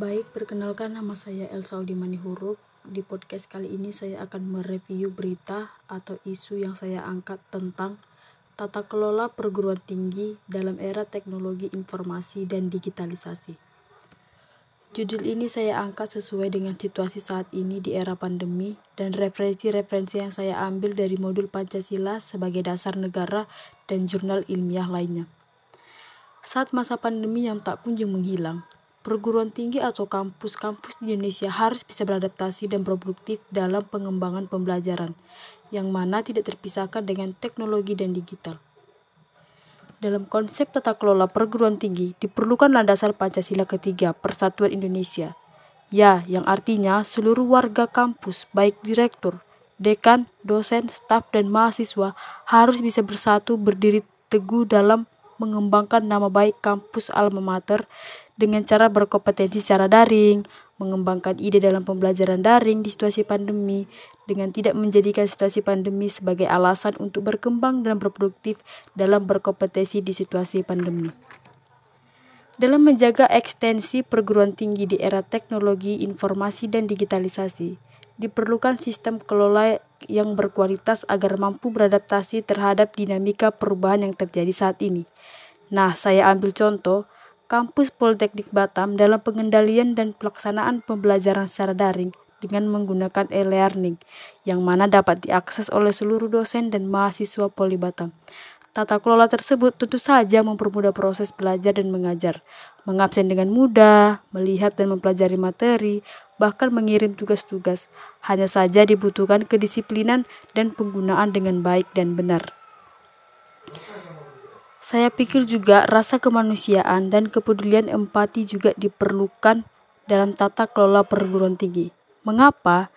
Baik, perkenalkan nama saya Elsa Audimani Huruf. Di podcast kali ini saya akan mereview berita atau isu yang saya angkat tentang tata kelola perguruan tinggi dalam era teknologi informasi dan digitalisasi. Judul ini saya angkat sesuai dengan situasi saat ini di era pandemi dan referensi-referensi yang saya ambil dari modul Pancasila sebagai dasar negara dan jurnal ilmiah lainnya. Saat masa pandemi yang tak kunjung menghilang, perguruan tinggi atau kampus-kampus di Indonesia harus bisa beradaptasi dan produktif dalam pengembangan pembelajaran, yang mana tidak terpisahkan dengan teknologi dan digital. Dalam konsep tata kelola perguruan tinggi, diperlukan landasan Pancasila ketiga, Persatuan Indonesia. Ya, yang artinya seluruh warga kampus, baik direktur, dekan, dosen, staf, dan mahasiswa harus bisa bersatu berdiri teguh dalam mengembangkan nama baik kampus alma mater dengan cara berkompetensi secara daring, mengembangkan ide dalam pembelajaran daring di situasi pandemi, dengan tidak menjadikan situasi pandemi sebagai alasan untuk berkembang dan berproduktif dalam berkompetensi di situasi pandemi. Dalam menjaga ekstensi perguruan tinggi di era teknologi, informasi, dan digitalisasi, diperlukan sistem kelola yang berkualitas agar mampu beradaptasi terhadap dinamika perubahan yang terjadi saat ini. Nah, saya ambil contoh kampus Politeknik Batam dalam pengendalian dan pelaksanaan pembelajaran secara daring dengan menggunakan e-learning yang mana dapat diakses oleh seluruh dosen dan mahasiswa Poli Batam. Tata kelola tersebut tentu saja mempermudah proses belajar dan mengajar, mengabsen dengan mudah, melihat dan mempelajari materi, bahkan mengirim tugas-tugas. Hanya saja dibutuhkan kedisiplinan dan penggunaan dengan baik dan benar. Saya pikir juga rasa kemanusiaan dan kepedulian empati juga diperlukan dalam tata kelola perguruan tinggi. Mengapa?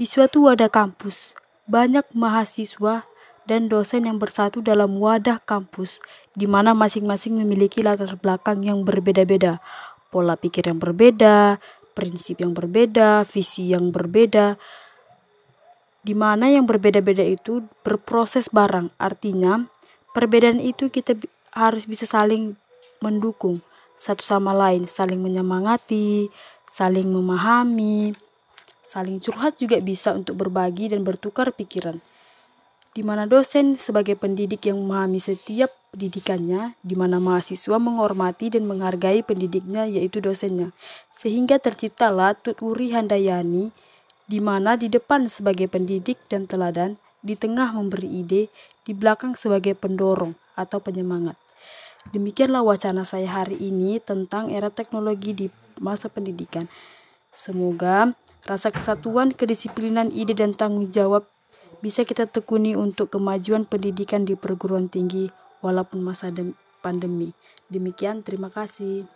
Di suatu wadah kampus, banyak mahasiswa dan dosen yang bersatu dalam wadah kampus, di mana masing-masing memiliki latar belakang yang berbeda-beda, pola pikir yang berbeda, prinsip yang berbeda, visi yang berbeda, di mana yang berbeda-beda itu berproses bareng. Artinya, perbedaan itu kita harus bisa saling mendukung satu sama lain, saling menyemangati, saling memahami, saling curhat juga bisa untuk berbagi dan bertukar pikiran. Di mana dosen sebagai pendidik yang memahami setiap pendidikannya, di mana mahasiswa menghormati dan menghargai pendidiknya yaitu dosennya. Sehingga terciptalah Tuturi Handayani di mana di depan sebagai pendidik dan teladan, di tengah memberi ide, di belakang sebagai pendorong atau penyemangat. Demikianlah wacana saya hari ini tentang era teknologi di masa pendidikan. Semoga rasa kesatuan, kedisiplinan, ide, dan tanggung jawab bisa kita tekuni untuk kemajuan pendidikan di perguruan tinggi walaupun masa pandemi. Demikian, terima kasih.